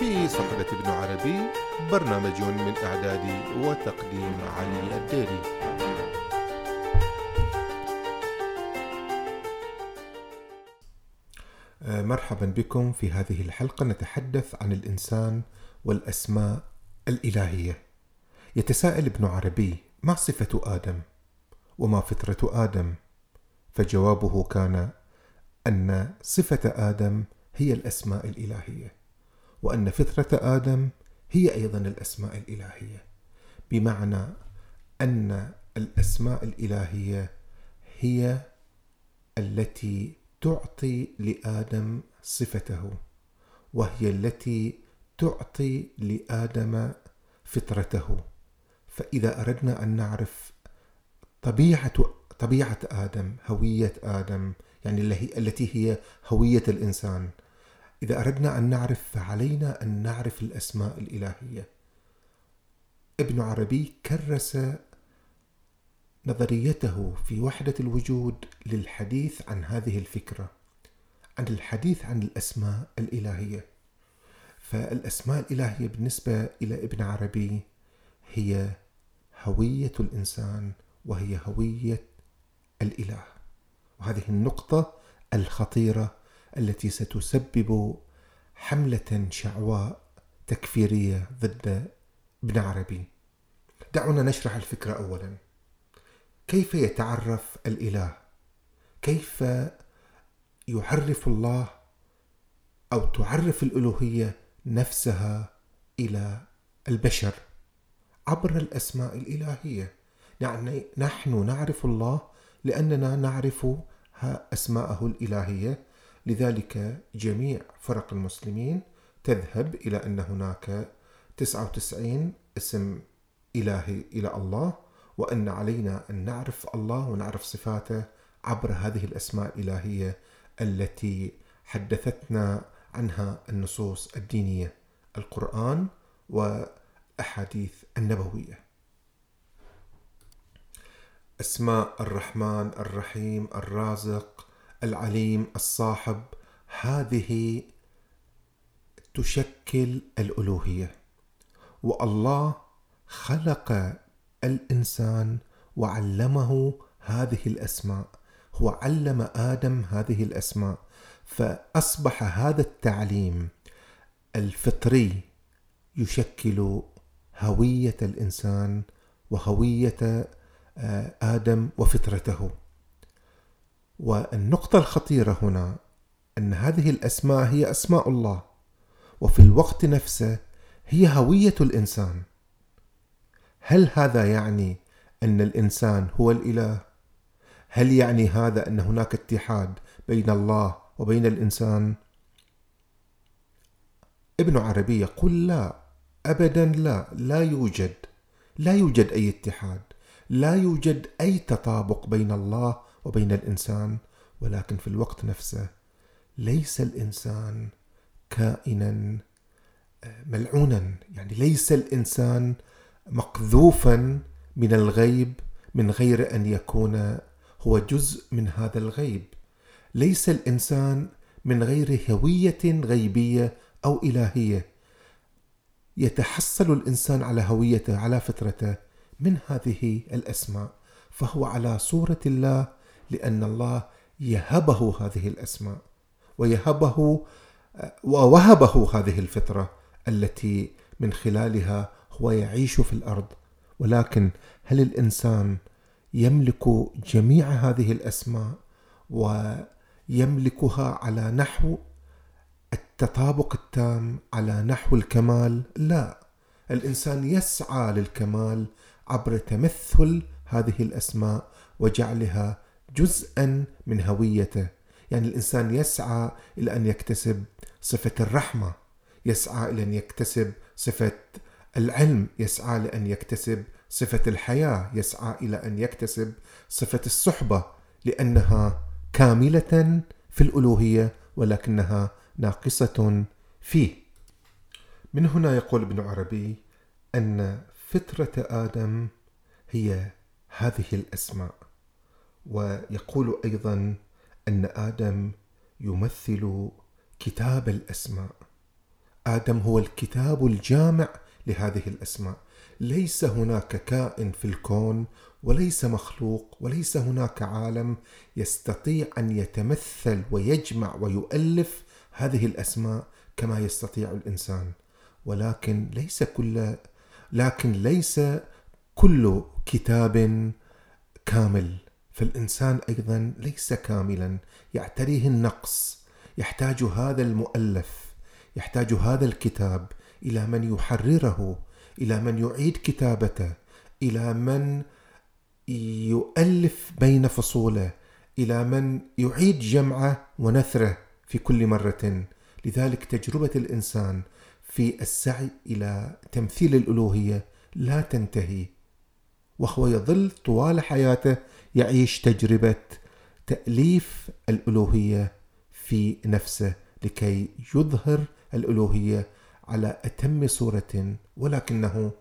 في صحبة ابن عربي برنامج من إعداد وتقديم علي الديري. آه، مرحبا بكم في هذه الحلقة. نتحدث عن الإنسان والأسماء الإلهية. يتساءل ابن عربي ما صفة آدم؟ وما فطرة آدم؟ فجوابه كان أن صفة آدم هي الأسماء الإلهية. وأن فطرة آدم هي أيضا الأسماء الإلهية بمعنى أن الأسماء الإلهية هي التي تعطي لآدم صفته وهي التي تعطي لآدم فطرته. فإذا أردنا أن نعرف طبيعة طبيعة آدم هوية آدم يعني التي هي هوية الإنسان إذا أردنا أن نعرف فعلينا أن نعرف الأسماء الإلهية. ابن عربي كرس نظريته في وحدة الوجود للحديث عن هذه الفكرة عن الحديث عن الأسماء الإلهية. فالأسماء الإلهية بالنسبة إلى ابن عربي هي هوية الإنسان وهي هوية الإله. وهذه النقطة الخطيرة التي ستسبب حملة شعواء تكفيرية ضد ابن عربي. دعونا نشرح الفكرة أولا. كيف يتعرف الإله؟ كيف يعرف الله أو تعرف الألوهية نفسها إلى البشر؟ عبر الأسماء الإلهية. يعني نحن نعرف الله لأننا نعرف أسماءه الإلهية. لذلك جميع فرق المسلمين تذهب إلى أن هناك 99 اسم إلهي إلى الله وأن علينا أن نعرف الله ونعرف صفاته عبر هذه الأسماء الإلهية التي حدثتنا عنها النصوص الدينية القرآن والأحاديث النبوية. أسماء الرحمن الرحيم الرازق العليم الصاحب هذه تشكل الألوهية. والله خلق الإنسان وعلمه هذه الأسماء. هو علم آدم هذه الأسماء. فأصبح هذا التعليم الفطري يشكل هوية الإنسان وهوية آه، آدم وفطرته. والنقطة الخطيرة هنا أن هذه الأسماء هي أسماء الله وفي الوقت نفسه هي هوية الإنسان هل هذا يعني أن الإنسان هو الإله؟ هل يعني هذا أن هناك اتحاد بين الله وبين الإنسان؟ ابن عربي يقول لا أبدا لا لا يوجد لا يوجد أي اتحاد لا يوجد أي تطابق بين الله وبين الإنسان ولكن في الوقت نفسه ليس الإنسان كائنا آه، ملعونا. يعني ليس الإنسان مقذوفا من الغيب من غير أن يكون هو جزء من هذا الغيب. ليس الإنسان من غير هوية غيبية أو إلهية. يتحصل الإنسان على هويته على فطرته من هذه الأسماء فهو على صورة الله لأن الله يهبه هذه الأسماء ويهبه ووهبه هذه الفطرة التي من خلالها هو يعيش في الأرض. ولكن هل الإنسان يملك جميع هذه الأسماء ويملكها على نحو التطابق التام على نحو الكمال؟ لا. الإنسان يسعى للكمال عبر تمثل هذه الأسماء وجعلها جزءا من هويته. يعني الإنسان يسعى إلى أن يكتسب صفة الرحمة يسعى إلى أن يكتسب صفة العلم يسعى لأن يكتسب صفة الحياة يسعى إلى أن يكتسب صفة الصحبة لأنها كاملة في الألوهية ولكنها ناقصة فيه. من هنا يقول ابن عربي أن فطرة آدم هي هذه الأسماء. ويقول أيضا أن آدم يمثل كتاب الأسماء. آدم هو الكتاب الجامع لهذه الأسماء. ليس هناك كائن في الكون وليس مخلوق وليس هناك عالم يستطيع أن يتمثل ويجمع ويؤلف هذه الأسماء كما يستطيع الإنسان. ولكن ليس كل لكن ليس كل كتاب كامل. فالإنسان أيضا ليس كاملا. يعتريه النقص. يحتاج هذا المؤلف. يحتاج هذا الكتاب إلى من يحرره إلى من يعيد كتابته إلى من يؤلف بين فصوله إلى من يعيد جمعه ونثره في كل مرة. لذلك تجربة الإنسان في السعي إلى تمثيل الألوهية لا تنتهي. وهو يظل طوال حياته يعيش تجربة تأليف الألوهية في نفسه لكي يظهر الألوهية على أتم صورة ولكنه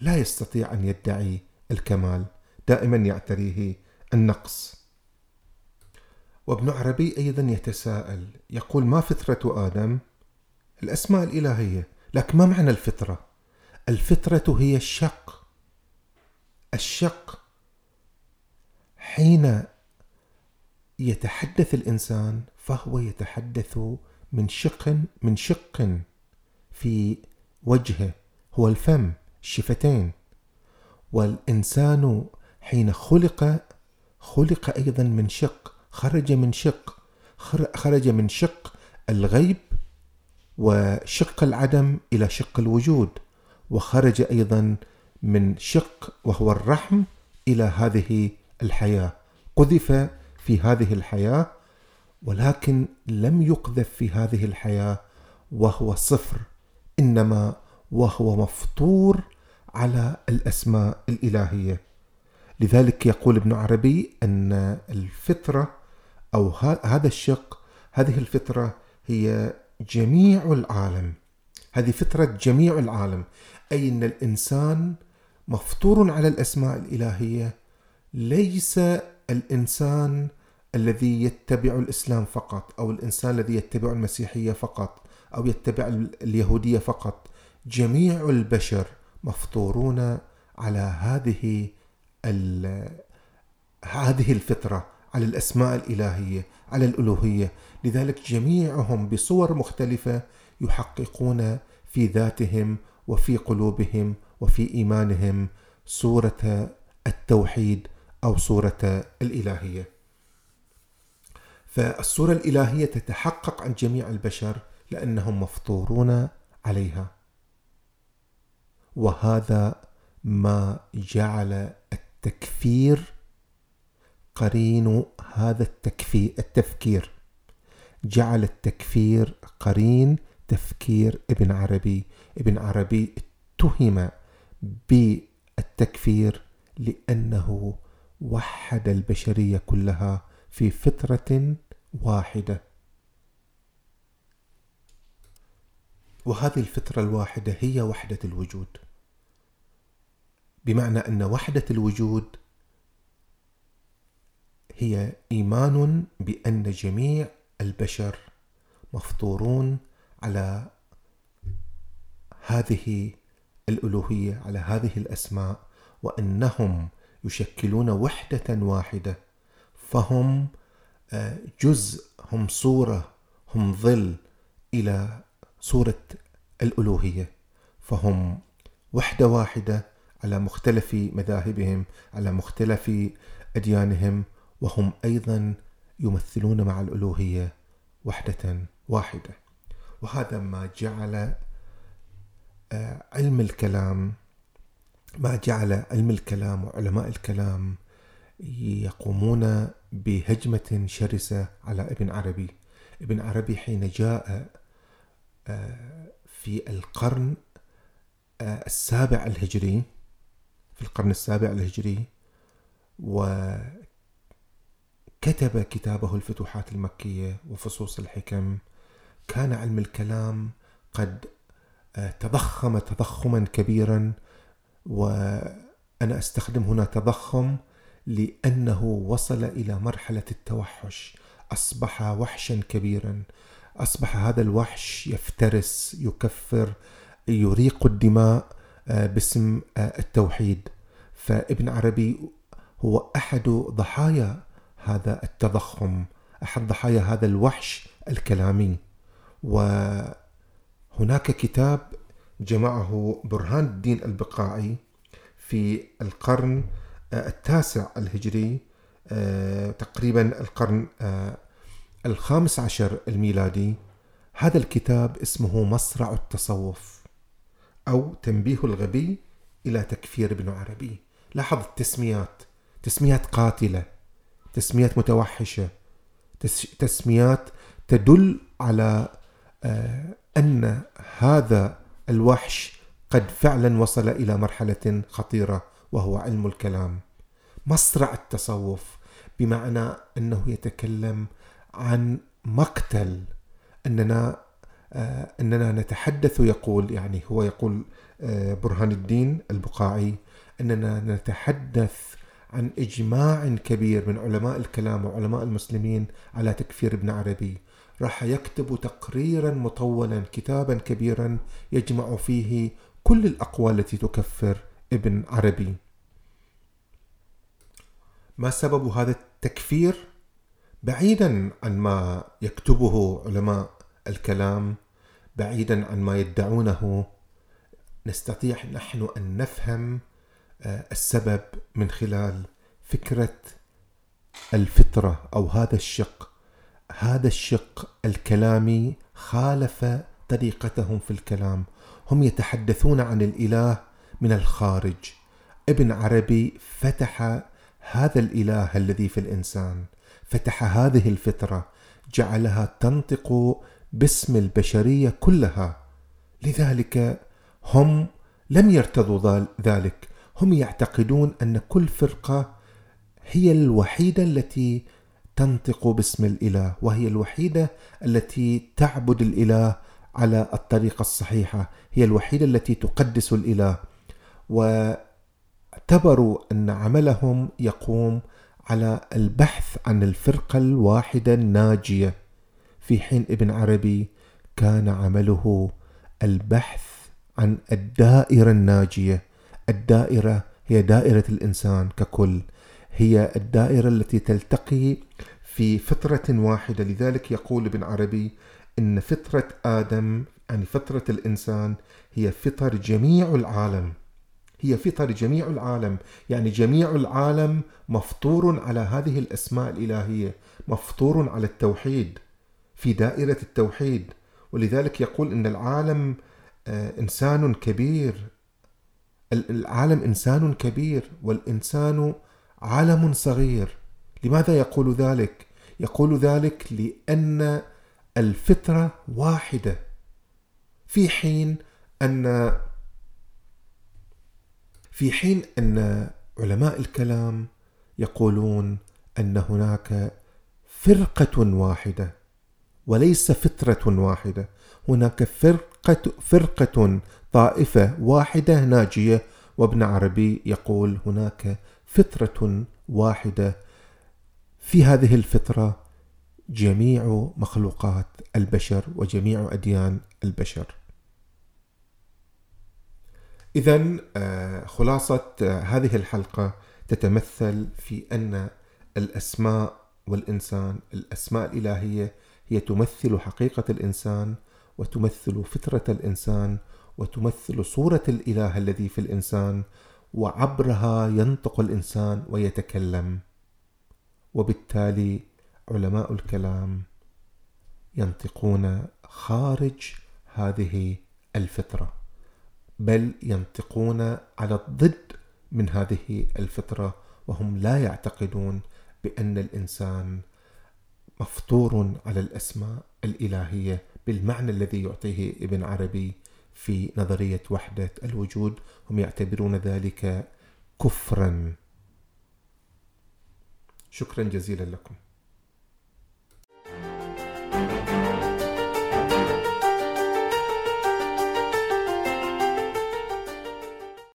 لا يستطيع أن يدعي الكمال. دائما يعتريه النقص. وابن عربي أيضا يتساءل يقول ما فطرة آدم؟ الأسماء الإلهية لكن ما معنى الفطرة؟ الفطرة هي الشق الشق حين يتحدث الإنسان فهو يتحدث من شق من شق في وجهه هو الفم الشفتين والإنسان حين خلق خلق أيضا من شق خرج من شق خرج من شق الغيب وشق العدم إلى شق الوجود وخرج أيضا من شق وهو الرحم إلى هذه الحياة. قذف في هذه الحياة ولكن لم يقذف في هذه الحياة وهو صفر إنما وهو مفطور على الأسماء الإلهية. لذلك يقول ابن عربي أن الفطرة أو هذا الشق هذه الفطرة هي جميع العالم. هذه فطرة جميع العالم. اي ان الإنسان مفطور على الأسماء الإلهية ليس الإنسان الذي يتبع الإسلام فقط أو الإنسان الذي يتبع المسيحية فقط أو يتبع اليهودية فقط. جميع البشر مفطورون على هذه هذه الفطرة على الأسماء الإلهية على الألوهية. لذلك جميعهم بصور مختلفة يحققون في ذاتهم وفي قلوبهم وفي إيمانهم صوره التوحيد أو صوره الإلهية. فالصوره الإلهية تتحقق عن جميع البشر لأنهم مفطورون عليها. وهذا ما جعل التكفير قرين هذا التكفير التفكير. جعل التكفير قرين تفكير ابن عربي. ابن عربي اتهم بالتكفير لأنه وحد البشرية كلها في فطرة واحدة. وهذه الفطرة الواحدة هي وحدة الوجود. بمعنى أن وحدة الوجود هي إيمان بأن جميع البشر مفطورون على هذه الألوهية على هذه الأسماء وأنهم يشكلون وحدة واحدة. فهم آه، جزء هم صورة هم ظل إلى صورة الألوهية. فهم وحدة واحدة على مختلف مذاهبهم على مختلف أديانهم وهم أيضا يمثلون مع الألوهية وحدة واحدة. وهذا ما جعل علم الكلام ما جعل علم الكلام وعلماء الكلام يقومون بهجمة شرسة على ابن عربي. ابن عربي حين جاء آه، في القرن آه، السابع الهجري في القرن السابع الهجري وكتب كتابه الفتوحات المكية وفصوص الحكم. كان علم الكلام قد آه، تضخم تضخما كبيرا وأنا أستخدم هنا تضخم لأنه وصل إلى مرحلة التوحش. أصبح وحشا كبيرا. أصبح هذا الوحش يفترس يكفر يريق الدماء آه، باسم آه، التوحيد. فابن عربي هو أحد ضحايا هذا التضخم أحد ضحايا هذا الوحش الكلامي. وهناك كتاب جمعه برهان الدين البقاعي في القرن آه، التاسع الهجري تقريبا القرن الخامس عشر الميلادي. هذا الكتاب اسمه مصرع التصوف أو تنبيه الغبي إلى تكفير ابن عربي. لاحظ التسميات تسميات قاتلة تسميات متوحشة تسميات تدل على آه، أن هذا الوحش قد فعلا وصل إلى مرحلة خطيرة وهو علم الكلام مصرع التصوف بمعنى أنه يتكلم عن مقتل. أننا آه، أننا نتحدث يقول يعني هو يقول آه، برهان الدين البقاعي أننا نتحدث عن إجماع كبير من علماء الكلام وعلماء المسلمين على تكفير ابن عربي. راح يكتب تقريرا مطولا كتابا كبيرا يجمع فيه كل الأقوال التي تكفر ابن عربي. ما سبب هذا التكفير؟ بعيدا عن ما يكتبه علماء الكلام بعيدا عن ما يدعونه نستطيع نحن أن نفهم آه، السبب من خلال فكرة الفطرة أو هذا الشق. هذا الشق الكلامي خالف طريقتهم في الكلام. هم يتحدثون عن الإله من الخارج. ابن عربي فتح هذا الإله الذي في الإنسان فتح هذه الفترة جعلها تنطق باسم البشرية كلها. لذلك هم لم يرتضوا ذلك. هم يعتقدون أن كل فرقة هي الوحيدة التي تنطق باسم الإله وهي الوحيدة التي تعبد الإله على الطريقة الصحيحة. هي الوحيدة التي تقدس الإله. واعتبروا أن عملهم يقوم على البحث عن الفرقة الواحدة الناجية. في حين ابن عربي كان عمله البحث عن الدائرة الناجية. الدائرة هي دائرة الإنسان ككل. هي الدائرة التي تلتقي في فطرة واحدة. لذلك يقول ابن عربي إن فطرة آدم يعني فطرة الإنسان هي فطر جميع العالم. هي فطر جميع العالم. يعني جميع العالم مفطور على هذه الأسماء الإلهية مفطور على التوحيد في دائرة التوحيد. ولذلك يقول إن العالم آه، إنسان كبير. العالم إنسان كبير والإنسان عالم صغير. لماذا يقول ذلك؟ يقول ذلك لأن الفطرة واحدة. في حين أن في حين أن علماء الكلام يقولون أن هناك فرقة واحدة وليس فطرة واحدة. هناك فرقه فرقة طائفة واحدة ناجية. وابن عربي يقول هناك فطرة واحدة. في هذه الفطرة جميع مخلوقات البشر وجميع أديان البشر. إذا آه، خلاصة آه، هذه الحلقة تتمثل في أن الأسماء والإنسان الأسماء الإلهية هي تمثل حقيقة الإنسان وتمثل فطرة الإنسان وتمثل صورة الإله الذي في الإنسان وعبرها ينطق الإنسان ويتكلم. وبالتالي علماء الكلام ينطقون خارج هذه الفطرة بل ينطقون على الضد من هذه الفطرة وهم لا يعتقدون بأن الإنسان مفطور على الأسماء الإلهية بالمعنى الذي يعطيه ابن عربي. في نظرية وحدة الوجود هم يعتبرون ذلك كفرا. شكرا جزيلا لكم.